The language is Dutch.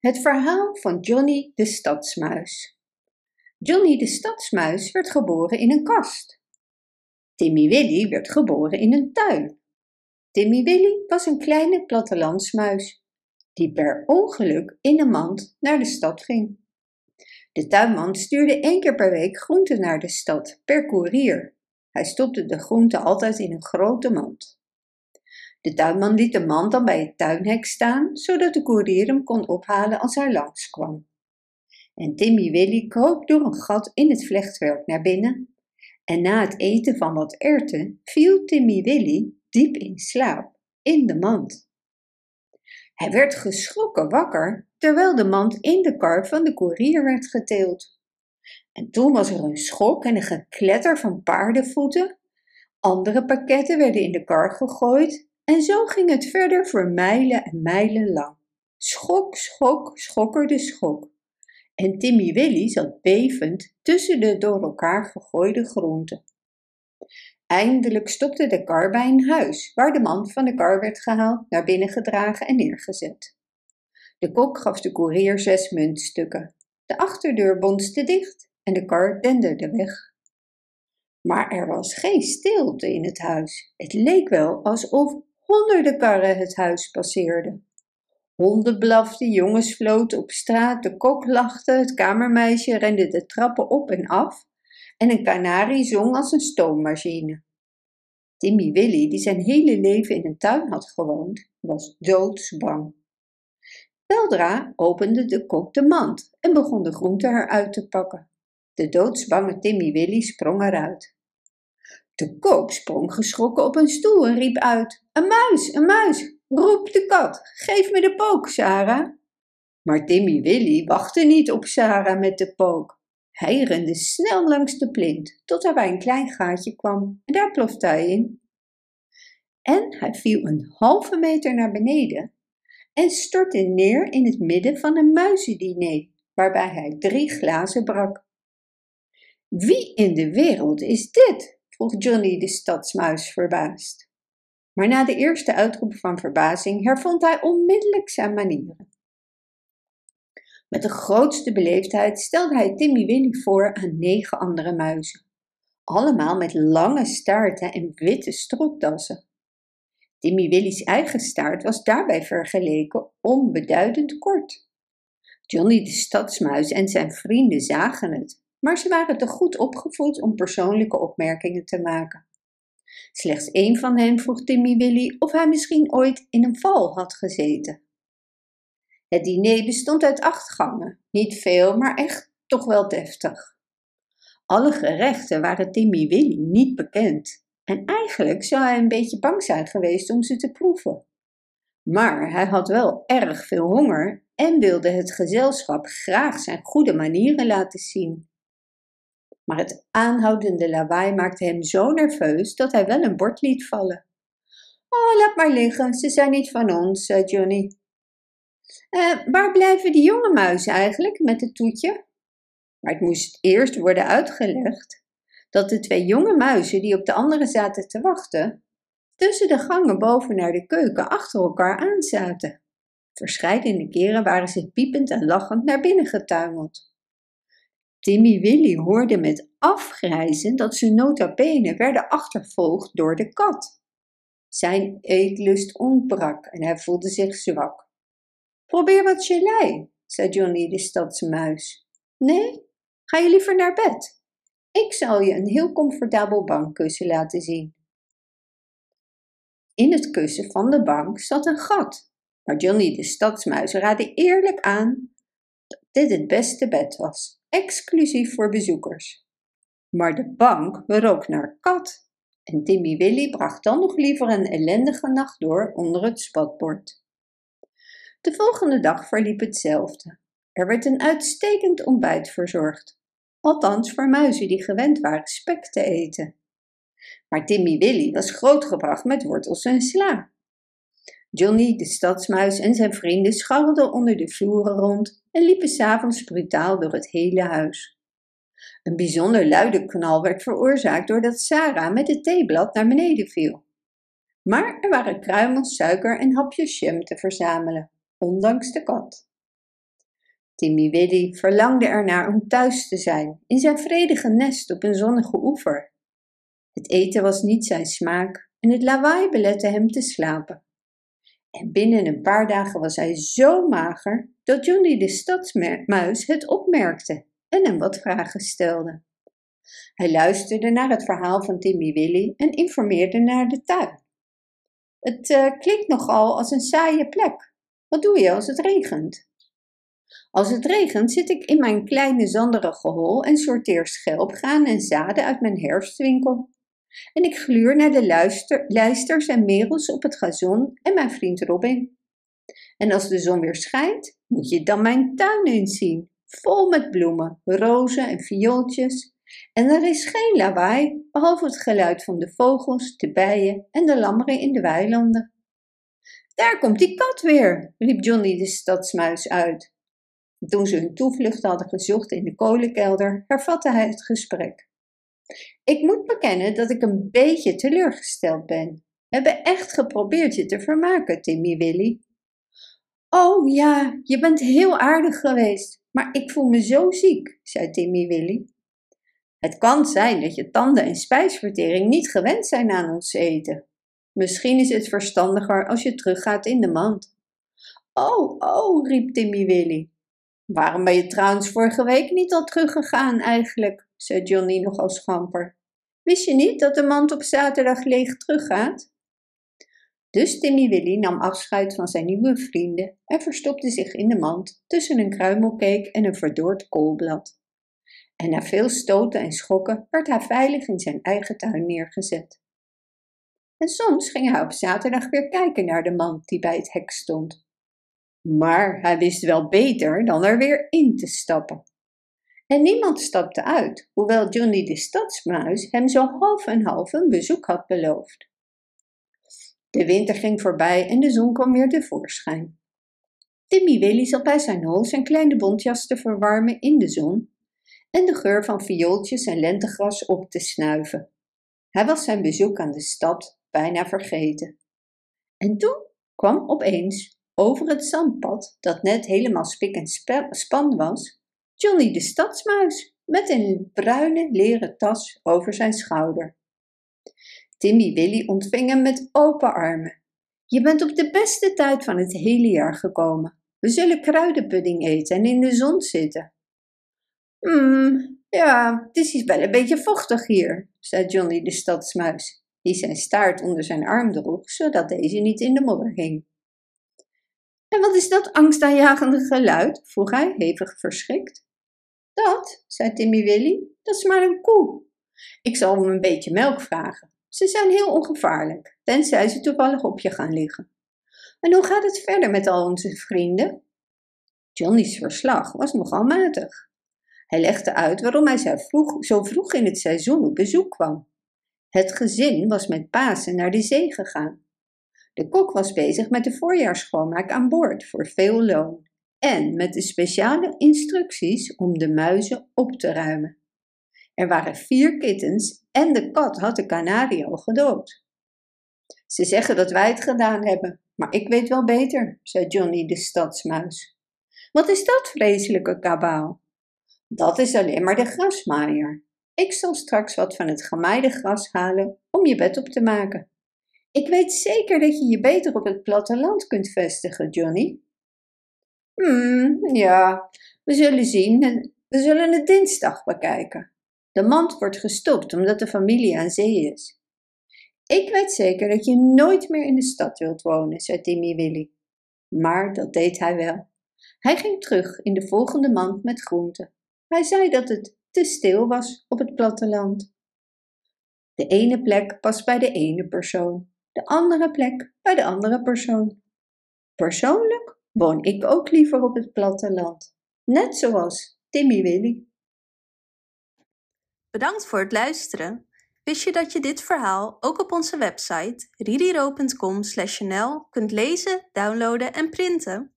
Het verhaal van Johnny de stadsmuis. Johnny de stadsmuis werd geboren in een kast. Timmy Willy werd geboren in een tuin. Timmy Willy was een kleine plattelandsmuis die per ongeluk in een mand naar de stad ging. De tuinman stuurde één keer per week groenten naar de stad per koerier. Hij stopte de groenten altijd in een grote mand. De tuinman liet de mand dan bij het tuinhek staan, zodat de koerier hem kon ophalen als hij langskwam. En Timmy Willy kroop door een gat in het vlechtwerk naar binnen. En na het eten van wat erwten viel Timmy Willy diep in slaap in de mand. Hij werd geschrokken wakker terwijl de mand in de kar van de koerier werd geteeld. En toen was er een schok en een gekletter van paardenvoeten. Andere pakketten werden in de kar gegooid en zo ging het verder voor mijlen en mijlen lang. Schok, schok, schokkerde schok. En Timmy Willy zat bevend tussen de door elkaar gegooide groenten. Eindelijk stopte de kar bij een huis, waar de man van de kar werd gehaald, naar binnen gedragen en neergezet. De kok gaf de koerier zes muntstukken. De achterdeur bonste dicht en de kar denderde weg. Maar er was geen stilte in het huis. Het leek wel alsof honderden karren het huis passeerden. Honden blaften, jongens floten op straat, de kok lachte, het kamermeisje rende de trappen op en af en een kanarie zong als een stoommachine. Timmy Willy, die zijn hele leven in een tuin had gewoond, was doodsbang. Weldra opende de kok de mand en begon de groenten eruit te pakken. De doodsbange Timmy Willy sprong eruit. De kok sprong geschrokken op een stoel en riep uit: Een muis, een muis! Roep de kat, geef me de pook, Sarah. Maar Timmy Willy wachtte niet op Sarah met de pook. Hij rende snel langs de plint tot hij bij een klein gaatje kwam en daar plofte hij in. En hij viel een halve meter naar beneden en stortte neer in het midden van een muizendiner, waarbij hij drie glazen brak. Wie in de wereld is dit? Vroeg Johnny de stadsmuis verbaasd. Maar na de eerste uitroep van verbazing hervond hij onmiddellijk zijn manieren. Met de grootste beleefdheid stelde hij Timmy Willy voor aan negen andere muizen, allemaal met lange staarten en witte stropdassen. Timmy Willy's eigen staart was daarbij vergeleken onbeduidend kort. Johnny de stadsmuis en zijn vrienden zagen het, maar ze waren te goed opgevoed om persoonlijke opmerkingen te maken. Slechts één van hen vroeg Timmy Willy of hij misschien ooit in een val had gezeten. Het diner bestond uit acht gangen, niet veel, maar echt toch wel deftig. Alle gerechten waren Timmy Willy niet bekend en eigenlijk zou hij een beetje bang zijn geweest om ze te proeven. Maar hij had wel erg veel honger en wilde het gezelschap graag zijn goede manieren laten zien. Maar het aanhoudende lawaai maakte hem zo nerveus dat hij wel een bord liet vallen. Oh, laat maar liggen, ze zijn niet van ons, zei Johnny. Uh, waar blijven die jonge muizen eigenlijk met het toetje? Maar het moest eerst worden uitgelegd dat de twee jonge muizen die op de andere zaten te wachten, tussen de gangen boven naar de keuken achter elkaar aanzaten. Verscheidene keren waren ze piepend en lachend naar binnen getuimeld. Timmy Willy hoorde met afgrijzen dat ze nota bene werden achtervolgd door de kat. Zijn eetlust ontbrak en hij voelde zich zwak. Probeer wat gelei, zei Johnny de stadsmuis. Nee, ga je liever naar bed? Ik zal je een heel comfortabel bankkussen laten zien. In het kussen van de bank zat een gat, maar Johnny de stadsmuis raadde eerlijk aan dat dit het beste bed was, exclusief voor bezoekers. Maar de bank rook naar kat en Timmy Willy bracht dan nog liever een ellendige nacht door onder het spatbord. De volgende dag verliep hetzelfde. Er werd een uitstekend ontbijt verzorgd, althans voor muizen die gewend waren spek te eten. Maar Timmy Willy was grootgebracht met wortels en sla. Johnny, de stadsmuis en zijn vrienden scharrelden onder de vloeren rond en liepen s'avonds brutaal door het hele huis. Een bijzonder luide knal werd veroorzaakt doordat Sarah met het theeblad naar beneden viel. Maar er waren kruimels suiker en hapjes jam te verzamelen, ondanks de kat. Timmy Willy verlangde ernaar om thuis te zijn, in zijn vredige nest op een zonnige oever. Het eten was niet zijn smaak en het lawaai belette hem te slapen. En binnen een paar dagen was hij zo mager dat Johnny de stadsmuis het opmerkte en hem wat vragen stelde. Hij luisterde naar het verhaal van Timmy Willy en informeerde naar de tuin. Het uh, klinkt nogal als een saaie plek. Wat doe je als het regent? Als het regent zit ik in mijn kleine zanderige hol en sorteer schelp, graan en zaden uit mijn herfstwinkel. En ik gluur naar de luister, lijsters en merels op het gazon en mijn vriend Robin. En als de zon weer schijnt, moet je dan mijn tuin eens zien. Vol met bloemen, rozen en viooltjes. En er is geen lawaai, behalve het geluid van de vogels, de bijen en de lammeren in de weilanden. Daar komt die kat weer, riep Johnny de stadsmuis uit. Toen ze hun toevlucht hadden gezocht in de kolenkelder, hervatte hij het gesprek. Ik moet bekennen dat ik een beetje teleurgesteld ben. We hebben echt geprobeerd je te vermaken, Timmy Willy. Oh ja, je bent heel aardig geweest, maar ik voel me zo ziek, zei Timmy Willy. Het kan zijn dat je tanden en spijsvertering niet gewend zijn aan ons eten. Misschien is het verstandiger als je teruggaat in de mand. Oh, oh, riep Timmy Willy. Waarom ben je trouwens vorige week niet al teruggegaan eigenlijk? zei Johnny nogal schamper. Wist je niet dat de mand op zaterdag leeg teruggaat? Dus Timmy Willy nam afscheid van zijn nieuwe vrienden en verstopte zich in de mand tussen een kruimelcake en een verdord koolblad. En na veel stoten en schokken werd hij veilig in zijn eigen tuin neergezet. En soms ging hij op zaterdag weer kijken naar de mand die bij het hek stond. Maar hij wist wel beter dan er weer in te stappen. En niemand stapte uit, hoewel Johnny de stadsmuis hem zo half en half een bezoek had beloofd. De winter ging voorbij en de zon kwam weer tevoorschijn. Timmy Willy zat bij zijn hol zijn kleine bontjas te verwarmen in de zon en de geur van viooltjes en lentegras op te snuiven. Hij was zijn bezoek aan de stad bijna vergeten. En toen kwam opeens over het zandpad, dat net helemaal spik en span was, Johnny de stadsmuis met een bruine leren tas over zijn schouder. Timmy Willy ontving hem met open armen. Je bent op de beste tijd van het hele jaar gekomen. We zullen kruidenpudding eten en in de zon zitten. Hmm, ja, het is wel een beetje vochtig hier, zei Johnny de stadsmuis, die zijn staart onder zijn arm droeg, zodat deze niet in de modder hing. En wat is dat angstaanjagende geluid? vroeg hij, hevig verschrikt. Dat, zei Timmy Willy, dat is maar een koe. Ik zal hem een beetje melk vragen. Ze zijn heel ongevaarlijk, tenzij ze toevallig op je gaan liggen. En hoe gaat het verder met al onze vrienden? Johnny's verslag was nogal matig. Hij legde uit waarom hij zo vroeg, zo vroeg in het seizoen op bezoek kwam. Het gezin was met Pasen naar de zee gegaan. De kok was bezig met de voorjaarsschoonmaak aan boord voor veel loon en met de speciale instructies om de muizen op te ruimen. Er waren vier kittens en de kat had de kanarie al gedood. Ze zeggen dat wij het gedaan hebben, maar ik weet wel beter, zei Johnny de stadsmuis. Wat is dat vreselijke kabaal? Dat is alleen maar de grasmaaier. Ik zal straks wat van het gemaaide gras halen om je bed op te maken. Ik weet zeker dat je je beter op het platteland kunt vestigen, Johnny. Hmm, ja, we zullen zien en we zullen het dinsdag bekijken. De mand wordt gestopt omdat de familie aan zee is. Ik weet zeker dat je nooit meer in de stad wilt wonen, zei Timmy Willy. Maar dat deed hij wel. Hij ging terug in de volgende mand met groenten. Hij zei dat het te stil was op het platteland. De ene plek past bij de ene persoon, de andere plek bij de andere persoon. Persoonlijk woon ik ook liever op het platteland, net zoals Timmy Willy. Bedankt voor het luisteren. Wist je dat je dit verhaal ook op onze website ririro.com/nl kunt lezen, downloaden en printen?